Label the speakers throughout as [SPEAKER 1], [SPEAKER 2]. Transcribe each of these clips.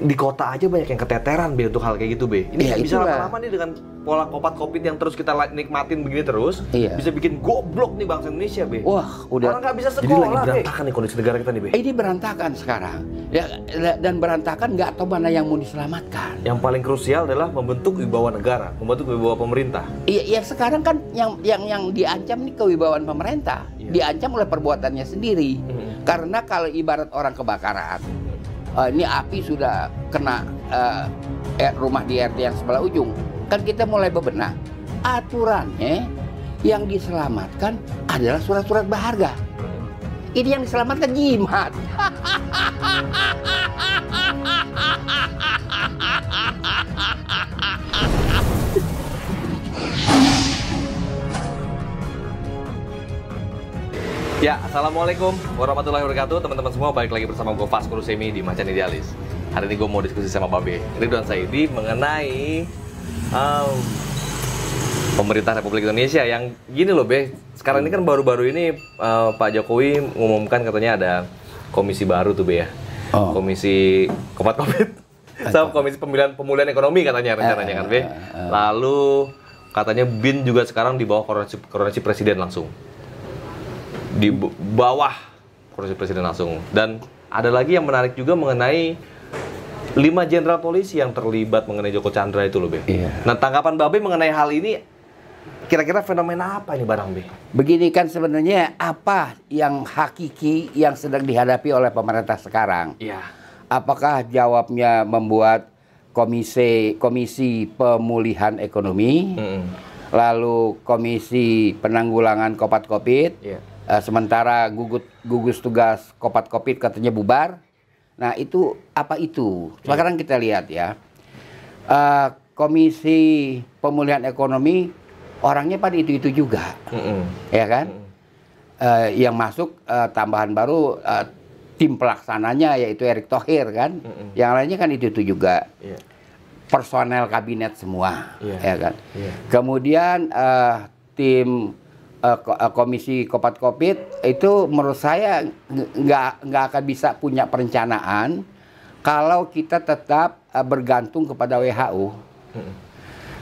[SPEAKER 1] di kota aja banyak yang keteteran be untuk hal kayak gitu be. Ini
[SPEAKER 2] Iya,
[SPEAKER 1] bisa lama-lama nih dengan pola kopat kopit yang terus kita nikmatin begini terus,
[SPEAKER 2] Iya.
[SPEAKER 1] bisa bikin goblok nih bangsa Indonesia be.
[SPEAKER 2] Wah, udah
[SPEAKER 1] Orang nggak bisa Jadi sekolah
[SPEAKER 2] eh.
[SPEAKER 1] be.
[SPEAKER 2] Iya.
[SPEAKER 1] berantakan nih kondisi negara kita nih be.
[SPEAKER 2] ini berantakan sekarang. Ya dan berantakan nggak tahu mana yang mau diselamatkan.
[SPEAKER 1] Yang paling krusial adalah membentuk wibawa negara, membentuk wibawa pemerintah.
[SPEAKER 2] Iya, ya sekarang kan yang yang yang diancam nih kewibawaan pemerintah,
[SPEAKER 1] Iya.
[SPEAKER 2] diancam oleh perbuatannya sendiri.
[SPEAKER 1] Mhm.
[SPEAKER 2] Karena kalau ibarat orang kebakaran, eh, ini api sudah kena eh, rumah di RT yang sebelah ujung, kan kita mulai bebenah. Aturannya yang diselamatkan adalah surat-surat berharga. Ini yang diselamatkan jimat.
[SPEAKER 1] Ya, assalamualaikum warahmatullahi wabarakatuh teman-teman semua balik lagi bersama gue Faskur Semi di Macan Idealis. Hari ini gue mau diskusi sama Babe Ridwan Saidi mengenai um, pemerintah Republik Indonesia yang gini loh Be. Sekarang ini kan baru-baru ini uh, Pak Jokowi mengumumkan katanya ada komisi baru tuh Be ya.
[SPEAKER 2] Oh.
[SPEAKER 1] Komisi Kopat Covid. Sama komisi pemilihan pemulihan ekonomi katanya rencananya kan Be. Lalu katanya BIN juga sekarang di bawah koordinasi, koordinasi presiden langsung di bawah kursi presiden langsung. Dan ada lagi yang menarik juga mengenai lima jenderal polisi yang terlibat mengenai Joko Chandra itu loh, Be.
[SPEAKER 2] Iya.
[SPEAKER 1] Nah, tanggapan Babe mengenai hal ini kira-kira fenomena apa ini barang, Be?
[SPEAKER 2] Begini kan sebenarnya apa yang hakiki yang sedang dihadapi oleh pemerintah sekarang?
[SPEAKER 1] Iya.
[SPEAKER 2] Apakah jawabnya membuat komisi komisi pemulihan ekonomi,
[SPEAKER 1] Mm-mm.
[SPEAKER 2] lalu komisi penanggulangan kopat kopit,
[SPEAKER 1] Iya.
[SPEAKER 2] eh, sementara gugut gugus tugas kopat kopit katanya bubar. Nah itu apa itu? Sekarang kita lihat ya, Eh, komisi pemulihan ekonomi orangnya pada itu itu juga,
[SPEAKER 1] Mm-mm.
[SPEAKER 2] ya kan? Eh, yang masuk eh, tambahan baru eh, tim pelaksananya yaitu Erick Thohir kan,
[SPEAKER 1] Mm-mm.
[SPEAKER 2] yang lainnya kan itu itu juga
[SPEAKER 1] Iya.
[SPEAKER 2] personel kabinet semua,
[SPEAKER 1] Iya.
[SPEAKER 2] ya kan.
[SPEAKER 1] Iya.
[SPEAKER 2] Kemudian eh, tim eh, komisi kopat kopit itu menurut saya ng- nggak nggak akan bisa punya perencanaan kalau kita tetap eh, bergantung kepada WHO.
[SPEAKER 1] Mm-mm.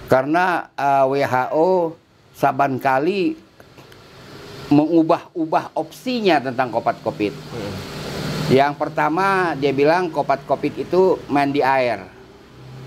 [SPEAKER 2] Karena eh, WHO saban kali mengubah-ubah opsinya tentang kopat kopit.
[SPEAKER 1] Mm-mm.
[SPEAKER 2] Yang pertama dia bilang kopat kopit itu main di air,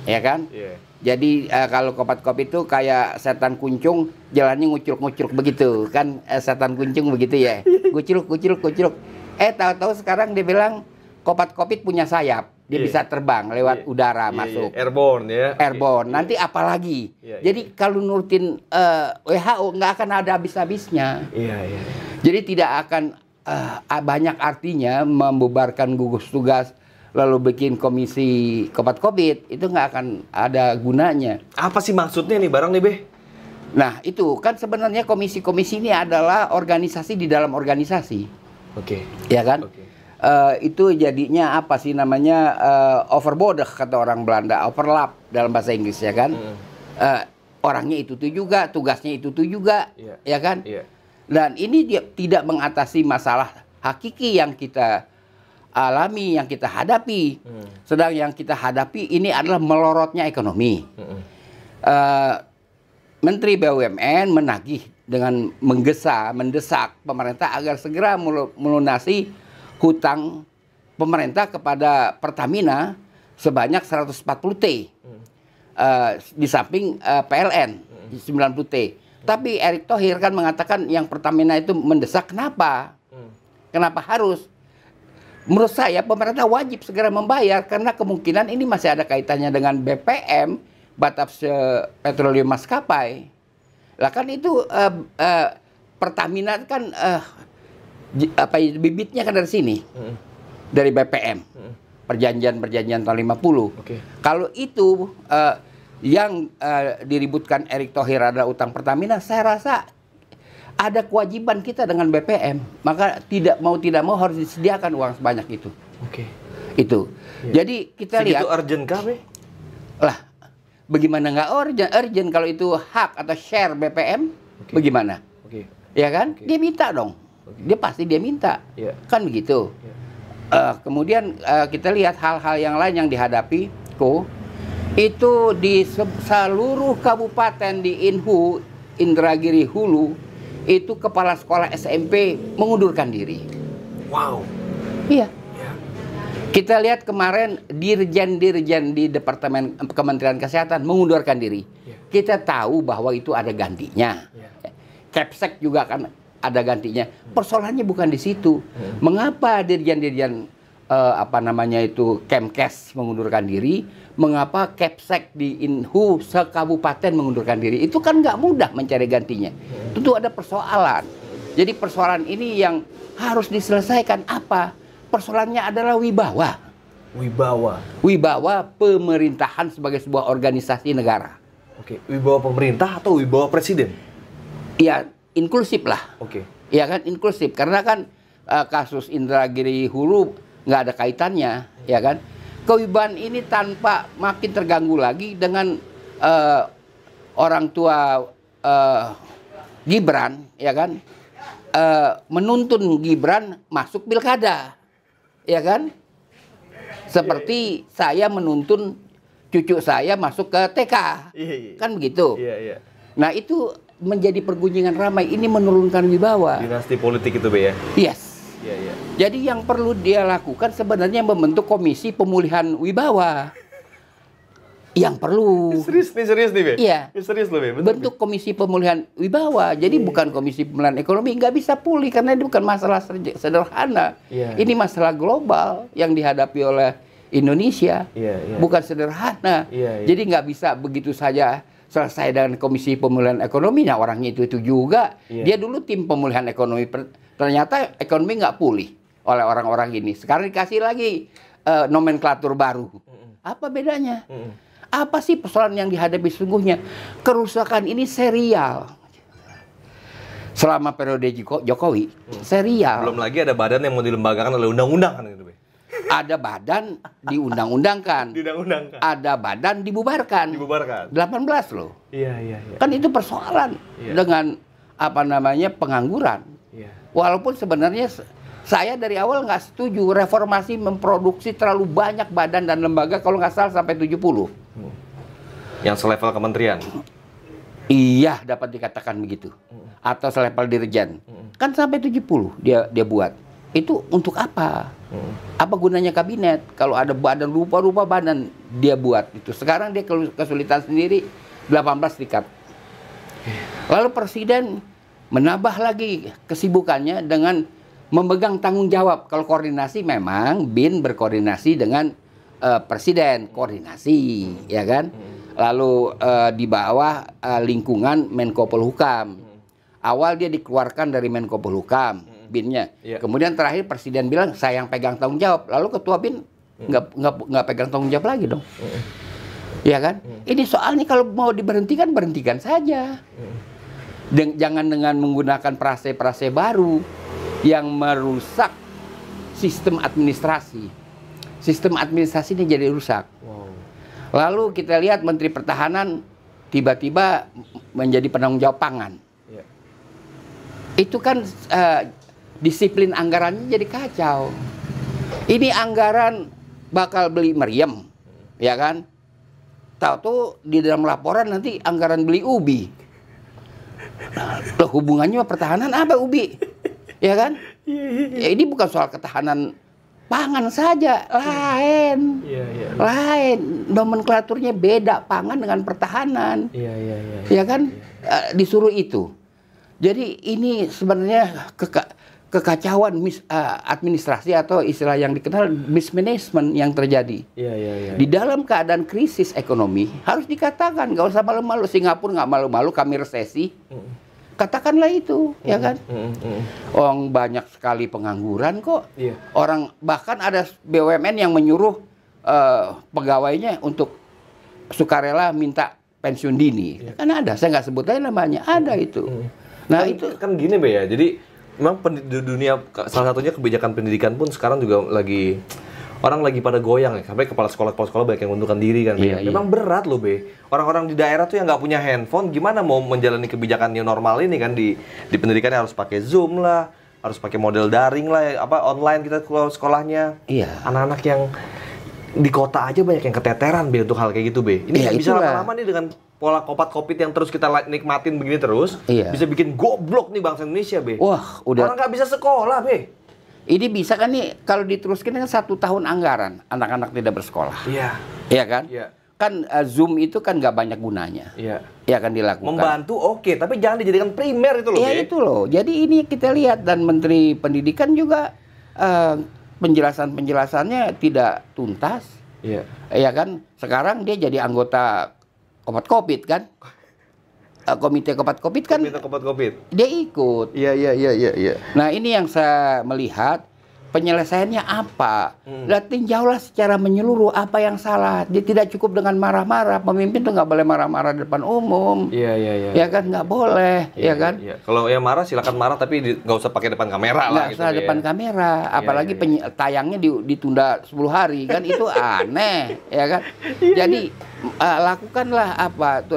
[SPEAKER 2] ya kan?
[SPEAKER 1] Iya.
[SPEAKER 2] Jadi eh, kalau kopat kopit itu kayak setan kuncung jalannya ngucruk-ngucruk begitu kan eh, setan kuncung begitu ya ngucruk ngucruk ngucruk eh tahu-tahu sekarang dia bilang kopat kopit punya sayap dia
[SPEAKER 1] Iya.
[SPEAKER 2] bisa terbang lewat
[SPEAKER 1] Iya.
[SPEAKER 2] udara
[SPEAKER 1] Iya,
[SPEAKER 2] masuk
[SPEAKER 1] iya. Airborne ya.
[SPEAKER 2] airborne
[SPEAKER 1] Iya.
[SPEAKER 2] nanti apa lagi
[SPEAKER 1] Iya,
[SPEAKER 2] jadi kalau nurutin eh, WHO nggak akan ada habis-habisnya
[SPEAKER 1] Iya, iya.
[SPEAKER 2] jadi tidak akan eh, banyak artinya membubarkan gugus tugas lalu bikin komisi kopat kopit itu nggak akan ada gunanya
[SPEAKER 1] Apa sih maksudnya nih barang nih, Be?
[SPEAKER 2] Nah, itu kan sebenarnya komisi-komisi ini adalah organisasi di dalam organisasi,
[SPEAKER 1] Oke.
[SPEAKER 2] ya kan?
[SPEAKER 1] Oke.
[SPEAKER 2] Eh, itu jadinya apa sih namanya eh, overbodig kata orang Belanda, overlap dalam bahasa Inggris ya kan?
[SPEAKER 1] Mm.
[SPEAKER 2] Eh, orangnya itu tuh juga, tugasnya itu tuh juga,
[SPEAKER 1] Iya.
[SPEAKER 2] ya kan?
[SPEAKER 1] Iya.
[SPEAKER 2] Dan ini dia tidak mengatasi masalah hakiki yang kita alami, yang kita hadapi.
[SPEAKER 1] Mm.
[SPEAKER 2] Sedang yang kita hadapi ini adalah melorotnya ekonomi.
[SPEAKER 1] Mm-mm.
[SPEAKER 2] Eh, Menteri BUMN menagih dengan menggesa, mendesak pemerintah agar segera melu- melunasi hutang pemerintah kepada Pertamina sebanyak 140 T. Eh, di samping eh, PLN 90 T. Tapi Erick Thohir kan mengatakan yang Pertamina itu mendesak kenapa?
[SPEAKER 1] Mm.
[SPEAKER 2] Kenapa harus? Menurut saya pemerintah wajib segera membayar karena kemungkinan ini masih ada kaitannya dengan BPM Batas Petroleum Maskapai. Lah kan itu eh, eh, Pertamina kan j- apa ya, bibitnya kan dari sini
[SPEAKER 1] Mm-mm.
[SPEAKER 2] dari BPM.
[SPEAKER 1] Mm-mm.
[SPEAKER 2] Perjanjian-perjanjian tahun 50.
[SPEAKER 1] Oke.
[SPEAKER 2] Kalau itu eh, yang eh, diributkan Erick Thohir adalah utang Pertamina, saya rasa ada kewajiban kita dengan BPM. Maka tidak mau tidak mau harus disediakan uang sebanyak itu.
[SPEAKER 1] Oke.
[SPEAKER 2] Itu.
[SPEAKER 1] Iya.
[SPEAKER 2] Jadi kita lihat
[SPEAKER 1] Segitu urgent kah, Be?
[SPEAKER 2] lah bagaimana nggak urgent, urgent kalau itu hak atau share BPM
[SPEAKER 1] Oke.
[SPEAKER 2] bagaimana?
[SPEAKER 1] Oke.
[SPEAKER 2] Ya kan?
[SPEAKER 1] Oke.
[SPEAKER 2] Dia minta dong. Dia pasti dia minta.
[SPEAKER 1] Iya.
[SPEAKER 2] Kan begitu.
[SPEAKER 1] Iya.
[SPEAKER 2] Uh, kemudian uh, kita lihat hal-hal yang lain yang dihadapi, ko itu di seluruh kabupaten di Inhu, Indragiri Hulu, itu kepala sekolah SMP mengundurkan diri.
[SPEAKER 1] Wow.
[SPEAKER 2] Iya. Ya. Kita lihat kemarin dirjen-dirjen di Departemen Kementerian Kesehatan mengundurkan diri. Ya. Kita tahu bahwa itu ada gantinya. Ya. Kepsek juga kan ada gantinya. Persoalannya bukan di situ. Hmm. Mengapa dirjen-dirjen uh, apa namanya itu Kemkes mengundurkan diri? Mengapa Kepsek di Inhu sekabupaten mengundurkan diri? Itu kan nggak mudah mencari gantinya. Tentu ada persoalan. Jadi persoalan ini yang harus diselesaikan apa? Persoalannya adalah wibawa.
[SPEAKER 1] Wibawa.
[SPEAKER 2] Wibawa pemerintahan sebagai sebuah organisasi negara.
[SPEAKER 1] Oke, wibawa pemerintah atau wibawa presiden?
[SPEAKER 2] Iya, inklusif lah.
[SPEAKER 1] Oke. Okay.
[SPEAKER 2] Ya kan inklusif karena kan uh, kasus Indragiri Hulu nggak ada kaitannya, ya kan? Kewibawaan ini tanpa makin terganggu lagi dengan uh, orang tua uh, Gibran, ya kan? Uh, menuntun Gibran masuk pilkada, ya kan? Seperti saya menuntun cucu saya masuk ke TK, iya, iya. kan begitu?
[SPEAKER 1] Iya, iya.
[SPEAKER 2] Nah itu menjadi pergunjingan ramai ini menurunkan wibawa.
[SPEAKER 1] Dinasti politik itu, Be ya.
[SPEAKER 2] Yes. Jadi yang perlu dia lakukan sebenarnya membentuk komisi pemulihan wibawa. Yang perlu.
[SPEAKER 1] Serius nih, serius nih, Be.
[SPEAKER 2] Iya.
[SPEAKER 1] serius loh, Be.
[SPEAKER 2] Bentuk komisi pemulihan wibawa. Jadi ya, bukan komisi pemulihan ekonomi nggak bisa pulih karena ini bukan masalah sederhana. Ya. Ini masalah global yang dihadapi oleh Indonesia. Ya, ya. Bukan sederhana. Ya, ya. Jadi nggak bisa begitu saja selesai dengan Komisi Pemulihan Ekonomi, nah orangnya itu itu juga. Yeah. Dia dulu tim pemulihan ekonomi, ternyata ekonomi nggak pulih oleh orang-orang ini. Sekarang dikasih lagi uh, nomenklatur baru. Apa bedanya? Apa sih persoalan yang dihadapi sesungguhnya? Kerusakan ini serial. Selama periode Jokowi, mm. serial.
[SPEAKER 1] Belum lagi ada badan yang mau dilembagakan oleh undang-undang kan gitu
[SPEAKER 2] ada badan diundang-undangkan.
[SPEAKER 1] Diundang-undangkan.
[SPEAKER 2] Ada badan dibubarkan.
[SPEAKER 1] Dibubarkan.
[SPEAKER 2] 18 loh.
[SPEAKER 1] Iya, iya, iya.
[SPEAKER 2] Kan itu persoalan iya. dengan apa namanya pengangguran. Iya. Walaupun sebenarnya saya dari awal nggak setuju reformasi memproduksi terlalu banyak badan dan lembaga kalau nggak salah sampai 70. Hmm.
[SPEAKER 1] Yang selevel kementerian.
[SPEAKER 2] Iya, dapat dikatakan begitu. Hmm. Atau selevel dirjen. Hmm. Kan sampai 70 dia dia buat itu untuk apa? Hmm. Apa gunanya kabinet kalau ada badan rupa-rupa badan dia buat itu. Sekarang dia kesulitan sendiri 18 tingkat. Lalu presiden menambah lagi kesibukannya dengan memegang tanggung jawab. Kalau koordinasi memang BIN berkoordinasi dengan uh, presiden, koordinasi, ya kan? Lalu uh, di bawah uh, lingkungan Menko Polhukam. Awal dia dikeluarkan dari Menko Polhukam binnya. Yeah. Kemudian terakhir presiden bilang saya yang pegang tanggung jawab. Lalu ketua bin nggak nggak nggak pegang tanggung jawab lagi dong. Ya kan? Ini soalnya kalau mau diberhentikan berhentikan saja. Den jangan dengan menggunakan prase-prase baru yang merusak sistem administrasi. Sistem administrasi ini jadi rusak. Wow. Lalu kita lihat Menteri Pertahanan tiba-tiba menjadi penanggung jawab pangan. Yeah. Itu kan uh, disiplin anggarannya jadi kacau. Ini anggaran bakal beli meriam, ya kan? Tahu tuh di dalam laporan nanti anggaran beli ubi. Loh hubungannya pertahanan apa ubi? Ya kan? Ya, ini bukan soal ketahanan pangan saja, lain. Ya, ya, ya. Lain. Nomenklaturnya beda pangan dengan pertahanan. Iya, iya, iya. Ya kan? Ya. Disuruh itu. Jadi ini sebenarnya keka kekacauan mis, uh, administrasi atau istilah yang dikenal mismanagement yang terjadi.
[SPEAKER 1] Iya, iya, iya.
[SPEAKER 2] Di dalam keadaan krisis ekonomi harus dikatakan, nggak usah malu-malu. Singapura nggak malu-malu, kami resesi. Mm. Katakanlah itu, mm. ya kan? Mm, mm. Orang banyak sekali pengangguran kok. Yeah. Orang bahkan ada BUMN yang menyuruh uh, pegawainya untuk sukarela minta pensiun dini. Yeah. Kan ada, saya nggak sebut aja namanya, ada itu. Mm.
[SPEAKER 1] Nah kan, itu kan gini be ya, jadi memang di dunia salah satunya kebijakan pendidikan pun sekarang juga lagi orang lagi pada goyang ya sampai kepala sekolah kepala sekolah banyak yang mengundurkan diri kan iya, memang iya. berat loh be orang-orang di daerah tuh yang nggak punya handphone gimana mau menjalani kebijakan new normal ini kan di di pendidikan harus pakai zoom lah harus pakai model daring lah, apa online kita keluar sekolahnya.
[SPEAKER 2] Iya.
[SPEAKER 1] Anak-anak yang di kota aja banyak yang keteteran be untuk hal kayak gitu be. Ini
[SPEAKER 2] Iya,
[SPEAKER 1] bisa lama-lama nih dengan pola kopat kopit yang terus kita nikmatin begini terus,
[SPEAKER 2] Iya.
[SPEAKER 1] bisa bikin goblok nih bangsa Indonesia be.
[SPEAKER 2] Wah, udah
[SPEAKER 1] Orang nggak bisa sekolah be.
[SPEAKER 2] Ini bisa kan nih kalau diteruskan kan satu tahun anggaran anak-anak tidak bersekolah.
[SPEAKER 1] Iya.
[SPEAKER 2] Iya kan?
[SPEAKER 1] Iya.
[SPEAKER 2] Kan eh, Zoom itu kan nggak banyak gunanya.
[SPEAKER 1] Iya.
[SPEAKER 2] Ya kan dilakukan.
[SPEAKER 1] Membantu oke, tapi jangan dijadikan primer itu loh
[SPEAKER 2] Iya itu loh. Jadi ini kita lihat dan Menteri Pendidikan juga eh, penjelasan-penjelasannya tidak tuntas.
[SPEAKER 1] Iya.
[SPEAKER 2] Ya kan? Sekarang dia jadi anggota Kopat Kopit kan? Eh, Komite Kopat Kopit kan
[SPEAKER 1] Minta kopat kopit.
[SPEAKER 2] dia ikut.
[SPEAKER 1] Iya iya iya iya iya.
[SPEAKER 2] Nah ini yang saya melihat penyelesaiannya apa.
[SPEAKER 1] Hmm.
[SPEAKER 2] Dan tinjaulah secara menyeluruh apa yang salah. Dia tidak cukup dengan marah-marah. Pemimpin tuh nggak boleh marah-marah di depan umum.
[SPEAKER 1] Iya iya iya.
[SPEAKER 2] Ya kan nggak boleh,
[SPEAKER 1] Iya,
[SPEAKER 2] ya kan?
[SPEAKER 1] Iya. Kalau yang marah silakan marah tapi nggak usah pakai depan kamera lah
[SPEAKER 2] Nggak
[SPEAKER 1] gitu.
[SPEAKER 2] usah
[SPEAKER 1] Be,
[SPEAKER 2] depan
[SPEAKER 1] ya.
[SPEAKER 2] kamera, apalagi
[SPEAKER 1] iya, iya.
[SPEAKER 2] penyi- tayangnya di- ditunda 10 hari kan itu aneh, ya kan? Jadi eh, lakukanlah apa tuh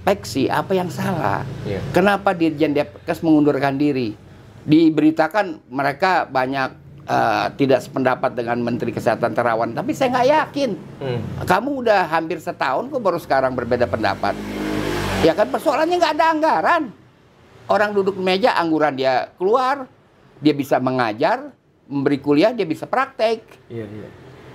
[SPEAKER 2] retrospeksi apa yang salah.
[SPEAKER 1] Iya.
[SPEAKER 2] Kenapa Dirjen Depkes mengundurkan diri? Diberitakan mereka banyak eh, tidak sependapat dengan Menteri Kesehatan Terawan, tapi saya nggak yakin.
[SPEAKER 1] Hmm.
[SPEAKER 2] Kamu udah hampir setahun kok baru sekarang berbeda pendapat. Ya kan persoalannya nggak ada anggaran. Orang duduk di meja, angguran dia keluar, dia bisa mengajar, memberi kuliah, dia bisa praktek.
[SPEAKER 1] Iya iya.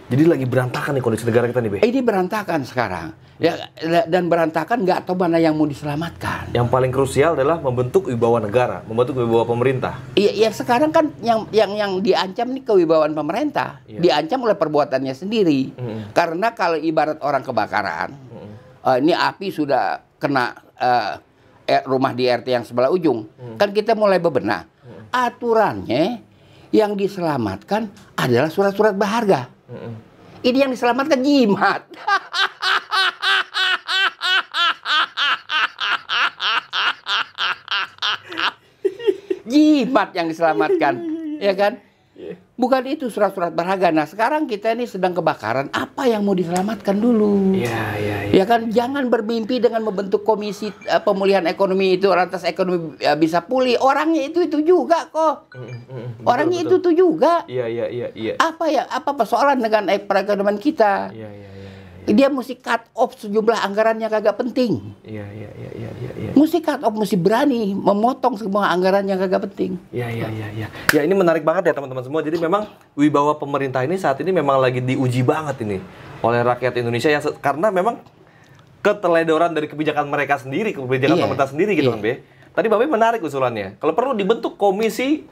[SPEAKER 1] Jadi lagi berantakan nih kondisi negara kita nih be.
[SPEAKER 2] Ini berantakan sekarang. Ya dan berantakan nggak tahu mana yang mau diselamatkan.
[SPEAKER 1] Yang paling krusial adalah membentuk wibawa negara, membentuk wibawa pemerintah.
[SPEAKER 2] Iya, ya sekarang kan yang yang yang diancam nih kewibawaan pemerintah,
[SPEAKER 1] Iya.
[SPEAKER 2] diancam oleh perbuatannya sendiri.
[SPEAKER 1] Mm-mm.
[SPEAKER 2] Karena kalau ibarat orang kebakaran,
[SPEAKER 1] Mm-mm.
[SPEAKER 2] eh, ini api sudah kena eh, eh, rumah di RT yang sebelah ujung, kan kita mulai bebenah. Aturannya yang diselamatkan adalah surat-surat berharga.
[SPEAKER 1] Mm-mm.
[SPEAKER 2] Ini yang diselamatkan jimat. jimat yang diselamatkan, ya kan? Bukan itu surat-surat berharga. Nah, sekarang kita ini sedang kebakaran. Apa yang mau diselamatkan dulu?
[SPEAKER 1] Iya iya iya.
[SPEAKER 2] Ya kan, jangan bermimpi dengan membentuk komisi eh, pemulihan ekonomi itu, lantas ekonomi eh, bisa pulih. Orangnya itu itu juga kok.
[SPEAKER 1] Mm-mm, mm-mm. Betul,
[SPEAKER 2] Orangnya
[SPEAKER 1] betul.
[SPEAKER 2] itu itu juga.
[SPEAKER 1] Iya iya iya iya.
[SPEAKER 2] Apa ya? Apa persoalan dengan eh, perekonomian kita?
[SPEAKER 1] Iya iya.
[SPEAKER 2] Dia mesti cut off sejumlah anggaran yang kagak penting.
[SPEAKER 1] Iya iya iya iya iya. iya.
[SPEAKER 2] Mesti cut off, mesti berani memotong semua anggaran yang kagak penting.
[SPEAKER 1] Ya, ya, ya, ya. Ya, ini menarik banget ya teman-teman semua. Jadi memang wibawa pemerintah ini saat ini memang lagi diuji banget ini oleh rakyat Indonesia yang karena memang keteledoran dari kebijakan mereka sendiri, kebijakan
[SPEAKER 2] Iya,
[SPEAKER 1] pemerintah sendiri gitu
[SPEAKER 2] iya.
[SPEAKER 1] kan, Be. Tadi Babe menarik usulannya. Kalau perlu dibentuk komisi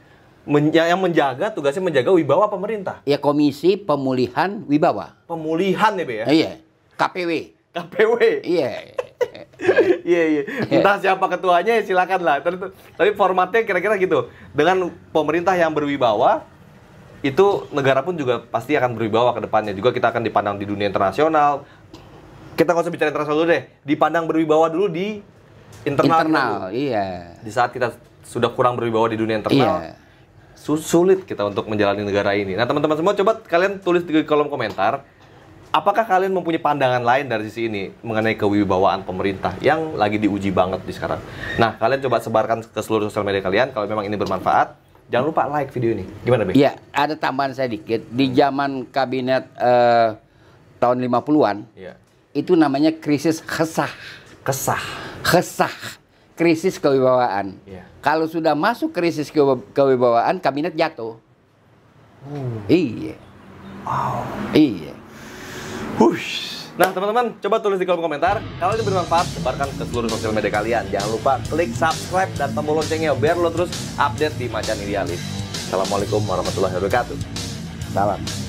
[SPEAKER 1] men- yang menjaga tugasnya menjaga wibawa pemerintah.
[SPEAKER 2] Ya Komisi Pemulihan Wibawa.
[SPEAKER 1] Pemulihan ya, Be ya.
[SPEAKER 2] Iya, KPW.
[SPEAKER 1] KPW.
[SPEAKER 2] Iya.
[SPEAKER 1] Iya iya. Entah siapa ketuanya ya silakan lah. Tapi, tapi formatnya kira-kira gitu. Dengan pemerintah yang berwibawa, itu negara pun juga pasti akan berwibawa ke depannya. Juga kita akan dipandang di dunia internasional. Kita nggak usah bicara internasional dulu deh. Dipandang berwibawa dulu di internal.
[SPEAKER 2] Internal,
[SPEAKER 1] dulu.
[SPEAKER 2] iya.
[SPEAKER 1] Di saat kita sudah kurang berwibawa di dunia internal,
[SPEAKER 2] Iya.
[SPEAKER 1] su- sulit kita untuk menjalani negara ini. Nah, teman-teman semua coba kalian tulis di kolom komentar apakah kalian mempunyai pandangan lain dari sisi ini mengenai kewibawaan pemerintah yang lagi diuji banget di sekarang. Nah, kalian coba sebarkan ke seluruh sosial media kalian kalau memang ini bermanfaat. Jangan lupa like video ini. Gimana, Be?
[SPEAKER 2] Iya, ada tambahan saya dikit. Di zaman kabinet eh, tahun 50-an,
[SPEAKER 1] Iya.
[SPEAKER 2] itu namanya krisis kesah.
[SPEAKER 1] Kesah.
[SPEAKER 2] Kesah. Krisis kewibawaan.
[SPEAKER 1] Iya.
[SPEAKER 2] Kalau sudah masuk krisis kewi- kewibawaan, kabinet jatuh. Iya. Iya.
[SPEAKER 1] Hush. Nah, teman-teman, coba tulis di kolom komentar. Kalau ini bermanfaat, sebarkan ke seluruh sosial media kalian. Jangan lupa klik subscribe dan tombol loncengnya biar lo terus update di Macan Idealis. Assalamualaikum warahmatullahi wabarakatuh.
[SPEAKER 2] Salam.